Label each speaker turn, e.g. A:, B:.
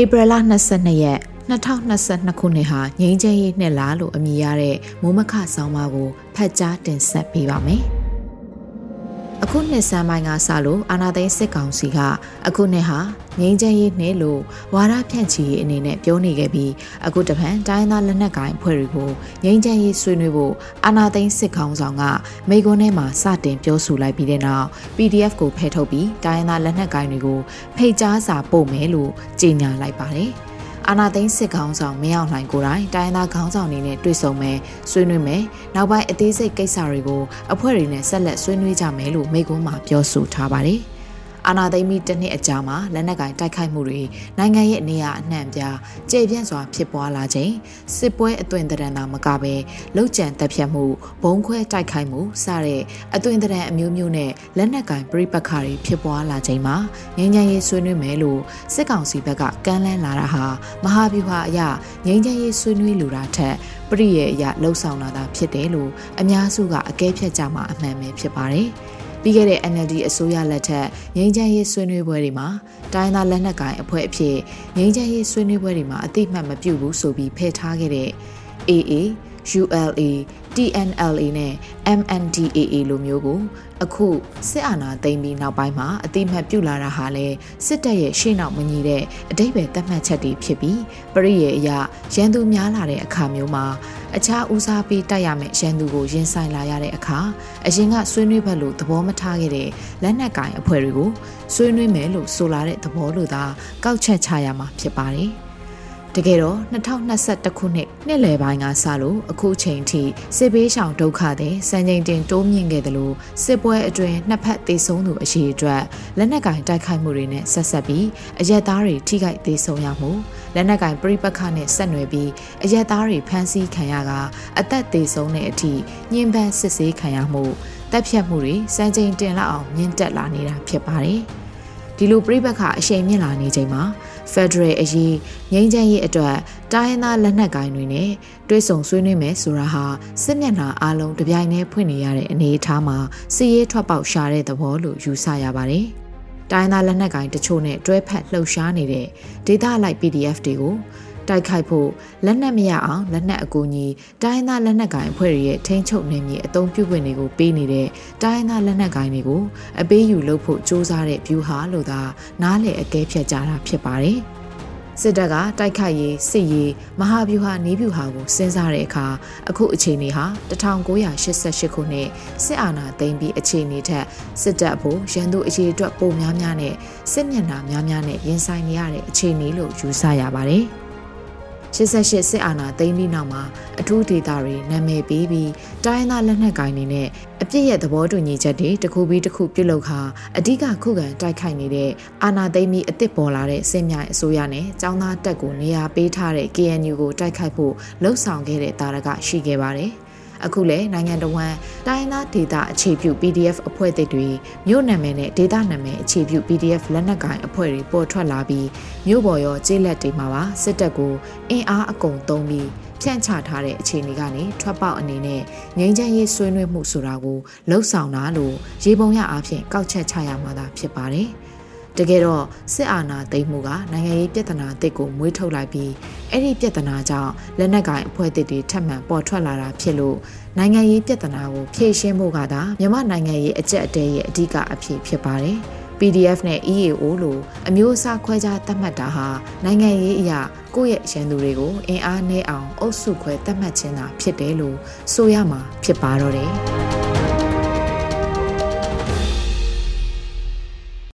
A: ဧပြီလ22ရက်2022ခုနှစ်ဟာငိမ့်ချမ်းရေးနှစ်လားလို့အမည်ရတဲ့မိုးမခဆောင်းပါးကိုဖတ်ကြားတင်ဆက်ပေးပါမယ်။ အခုနှစ်ဆန်းပိုင်းကစလို့အာနာသိန်းစစ်ကောင်စီကအခုနှစ်ဟာငိမ့်ချမ်းရေးနှစ်လို့ဝါရဖြန့်ချီရေးအနေနဲ့ပြောနေခဲ့ပြီးအခုတပံတိုင်းသားလက်နက်ကိုင်ဖွဲ့တွေကိုငိမ့်ချမ်းရေးဆွေးနွေးဖို့အာနာသိန်းစစ်ကောင်ဆောင်ကမိကွန်းထဲမှာစတင်ပြောဆိုလိုက်ပြီးတဲ့နောက် PDF ကိုဖယ်ထုတ်ပြီးတိုင်းသားလက်နက်ကိုင်တွေကိုဖိတ်ကြားစာပို့မယ်လို့ကြေညာလိုက်ပါတယ်။ အာနာသိန်းစစ်ခေါင်းဆောင်မင်းအောင်လှိုင်ကိုယ်တိုင်တိုင်းသားခေါင်းဆောင်တွေနဲ့တွေ့ဆုံမယ်ဆွေးနွေးမယ်နောက်ပိုင်းအသေးစိတ်ကိစ္စတွေကိုအဖွဲ့တွေနဲ့ဆက်လက်ဆွေးနွေးကြမယ်လို့မိကုန်းမှာပြောဆိုထားပါတယ်။ အာနာသိမ့်ပြီးတစ်နှစ်အကြာမှာလက်နက်ကင်တိုက်ခိုက်မှုတွေနိုင်ငံရဲ့နေရာအနှံ့ပြားကျေပြန့်စွာဖြစ်ပွားလာချိန်စစ်ပွဲအသွင်သဏ္ဍာန်သာမကပဲလောက်ကျန်တပ်ဖြတ်မှုဘုံခွဲတိုက်ခိုက်မှုစတဲ့အသွင်သဏ္ဍာန်အမျိုးမျိုးနဲ့လက်နက်ကင်ပြိပက္ခတွေဖြစ်ပွားလာချိန်မှာငြိမ်းချမ်းရေးဆွေးနွေးမယ်လို့စစ်ကောင်စီဘက်ကကမ်းလှမ်းလာတာဟာမဟာဗျူဟာအရငြိမ်းချမ်းရေးဆွေးနွေးလူတာထက်ပရိရဲ့အရလှုပ်ဆောင်လာတာဖြစ်တယ်လို့အများစုကအကဲဖြတ်ကြမှာအမှန်ပဲဖြစ်ပါတယ်။ ပြီးခဲ့တဲ့ NLD အစိုးရလက်ထက်ငြိမ်းချမ်းရေးဆွေးနွေးပွဲတွေမှာတိုင်းသားလက်နက်ကိုင်အဖွဲ့အဖြစ်ငြိမ်းချမ်းရေးဆွေးနွေးပွဲတွေမှာအတိမတ်မပြုဘူးဆိုပြီးဖယ်ထားခဲ့တဲ့ AA ULA TNLA နဲ့ MNDAA လိုမျိုးကိုအခုစစ်အာဏာသိမ်းပြီးနောက်ပိုင်းမှာအတိမတ်ပြုလာတာဟာလဲစစ်တပ်ရဲ့ရှေ့နောက်မညီတဲ့အတိတ်ပဲသတ်မှတ်ချက်တွေဖြစ်ပြီးပရိယေအရာရန်သူများလာတဲ့အခါမျိုးမှာ အခြားဦးစားပေးတိုက်ရမယ့်ရန်သူကိုရင်ဆိုင်လာရတဲ့အခါအရင်ကဆွေးနွေးဘက်လို့သဘောမထားခဲ့တဲ့လက်နက်ကင်အဖွဲ့တွေကိုဆွေးနွေးမယ်လို့ဆိုလာတဲ့သဘောလို့သာကောက်ချက်ချရမှာဖြစ်ပါတယ်။ တကယ်တော့2021ခုနှစ်နှစ်လယ်ပိုင်းကစလို့အခုချိန်ထိစစ်ဘေးရှောင်ဒုက္ခတွေစံချိန်တင်တိုးမြင့်ခဲ့တယ်လို့စစ်ပွဲအတွင်းနှစ်ဖက်သေဆုံးသူအရေးအတွက်လက်နက်ကင်တိုက်ခိုက်မှုတွေနဲ့ဆက်ဆက်ပြီးအရက်သားတွေထိခိုက်သေဆုံးရမှုလက်နက်ကင်ပြိပက္ခနဲ့ဆက်နွယ်ပြီးအရက်သားတွေဖမ်းဆီးခံရကအသက်သေဆုံးတဲ့အထိညှဉ်းပန်းစစ်ဆေးခံရမှုတပ်ဖြတ်မှုတွေစံချိန်တင်လောက်အောင်မြင့်တက်လာနေတာဖြစ်ပါတယ် ဒီလိုပြိပက္ခအရှိန်မြင့်လာနေချိန်မှာ Federal အရေးငြိမ်းချမ်းရေးအတွက်တိုင်းရင်းသားလက်နက်ကိုင်တွေနဲ့တွဲဆုံဆွေးနွေးမယ်ဆိုတာဟာစစ်မျက်နှာအလုံးတပြိုင်တည်းဖွင့်နေရတဲ့အနေအထားမှာစီရေးထွက်ပေါက်ရှာတဲ့သဘောလို့ယူဆရပါတယ်။တိုင်းသားလက်နက်ကိုင်တချို့နဲ့တွဲဖက်လှုပ်ရှားနေတဲ့ဒေသလိုက် PDF တွေကို တိုက်ခိုက်ဖို့လက်နက်မရအောင်လက်နက်အကူအညီတိုင်းသားလက်နက်ကိုင်အဖွဲ့တွေရဲ့ထိန်းချုပ်နေမြေအုံပြုခွင့်တွေကိုပေးနေတဲ့တိုင်းသားလက်နက်ကိုင်တွေကိုအပေးယူလုပ်ဖို့စ조사တဲ့ view ဟာလို့သာနားလည်အကဲဖြတ်ကြတာဖြစ်ပါတယ်စစ်တပ်ကတိုက်ခိုက်ရေးစစ်ရေးမဟာဗျူဟာနီးဗျူဟာကိုစဉ်းစားတဲ့အခါအခုအခြေအနေဟာ1988ခုနှစ်စစ်အာဏာသိမ်းပြီးအခြေအနေထက်စစ်တပ်အဖို့ရန်သူအခြေအတွက်ပိုများများနဲ့စစ်မျက်နှာများများနဲ့ရင်ဆိုင်နေရတဲ့အခြေအနေလို့ယူဆရပါတယ်။ 88စစ်အာဏာသိမ်းပြီးနောက်မှာအထူးဒေသတွေနာမည်ပေးပြီးတိုင်းသားလက်နက်ကိုင်တွေနဲ့အပြစ်ရဲ့သဘောတူညီချက်တွေတစ်ခုပြီးတစ်ခုပြုလုပ်ခါအဓိကခုခံတိုက်ခိုက်နေတဲ့အာဏာသိမ်းပြီးအစ်စ်ပေါ်လာတဲ့စစ်မြိုင်အစိုးရနဲ့ចောင်းသားတက်ကိုနေရာပေးထားတဲ့ KNU ကိုတိုက်ခိုက်ဖို့လှုံ့ဆော်ခဲ့တဲ့တာရကရှိခဲ့ပါတယ်။ အခုလည်းနိုင်ငံတော်ဝန်တိုင်းသားဒေတာအခြေပြု PDF အဖွဲ့အသစ်တွေမြို့နာမည်နဲ့ဒေတာနာမည်အခြေပြု PDF လက်နက်ကိုင်အဖွဲ့တွေပေါ်ထွက်လာပြီးမြို့ပေါ်ရောကျေးလက်တွေမှာပါစစ်တပ်ကိုအင်အားအကုန်သုံးပြီးဖြန့်ချထားတဲ့အခြေအနေကနေထွက်ပေါက်အနေနဲ့ငြိမ်းချမ်းရေးဆွေးနွေးမှုဆိုတာကိုလှုပ်ဆောင်တာလို့ရေပုံရအားဖြင့်ကောက်ချက်ချရမှာသာဖြစ်ပါတယ်။ တကယ်တော့စစ်အာဏာသိမ်းမှုကနိုင်ငံရေးပြဿနာအသစ်ကိုမွေးထုတ်လိုက်ပြီးအဲ့ဒီပြဿနာကြောင့်လက်နက်ကိုင်အဖွဲ့အသစ်တွေထပ်မံပေါ်ထွက်လာတာဖြစ်လို့နိုင်ငံရေးပြဿနာကိုဖြေရှင်းဖို့ကသာမြန်မာနိုင်ငံရေးအကြက်အတဲရဲ့အဓိကအဖြစ်ဖြစ်ပါတယ်။ PDF နဲ့ EAO လို့အမျိုးအစားခွဲခြားသတ်မှတ်တာဟာနိုင်ငံရေးအရာကိုယ့်ရဲ့ရန်သူတွေကိုအင်အားနည်းအောင်အုပ်စုခွဲသတ်မှတ်ခြင်းသာဖြစ်တယ်လို့ဆိုရမှာဖြစ်ပါတော့တယ်။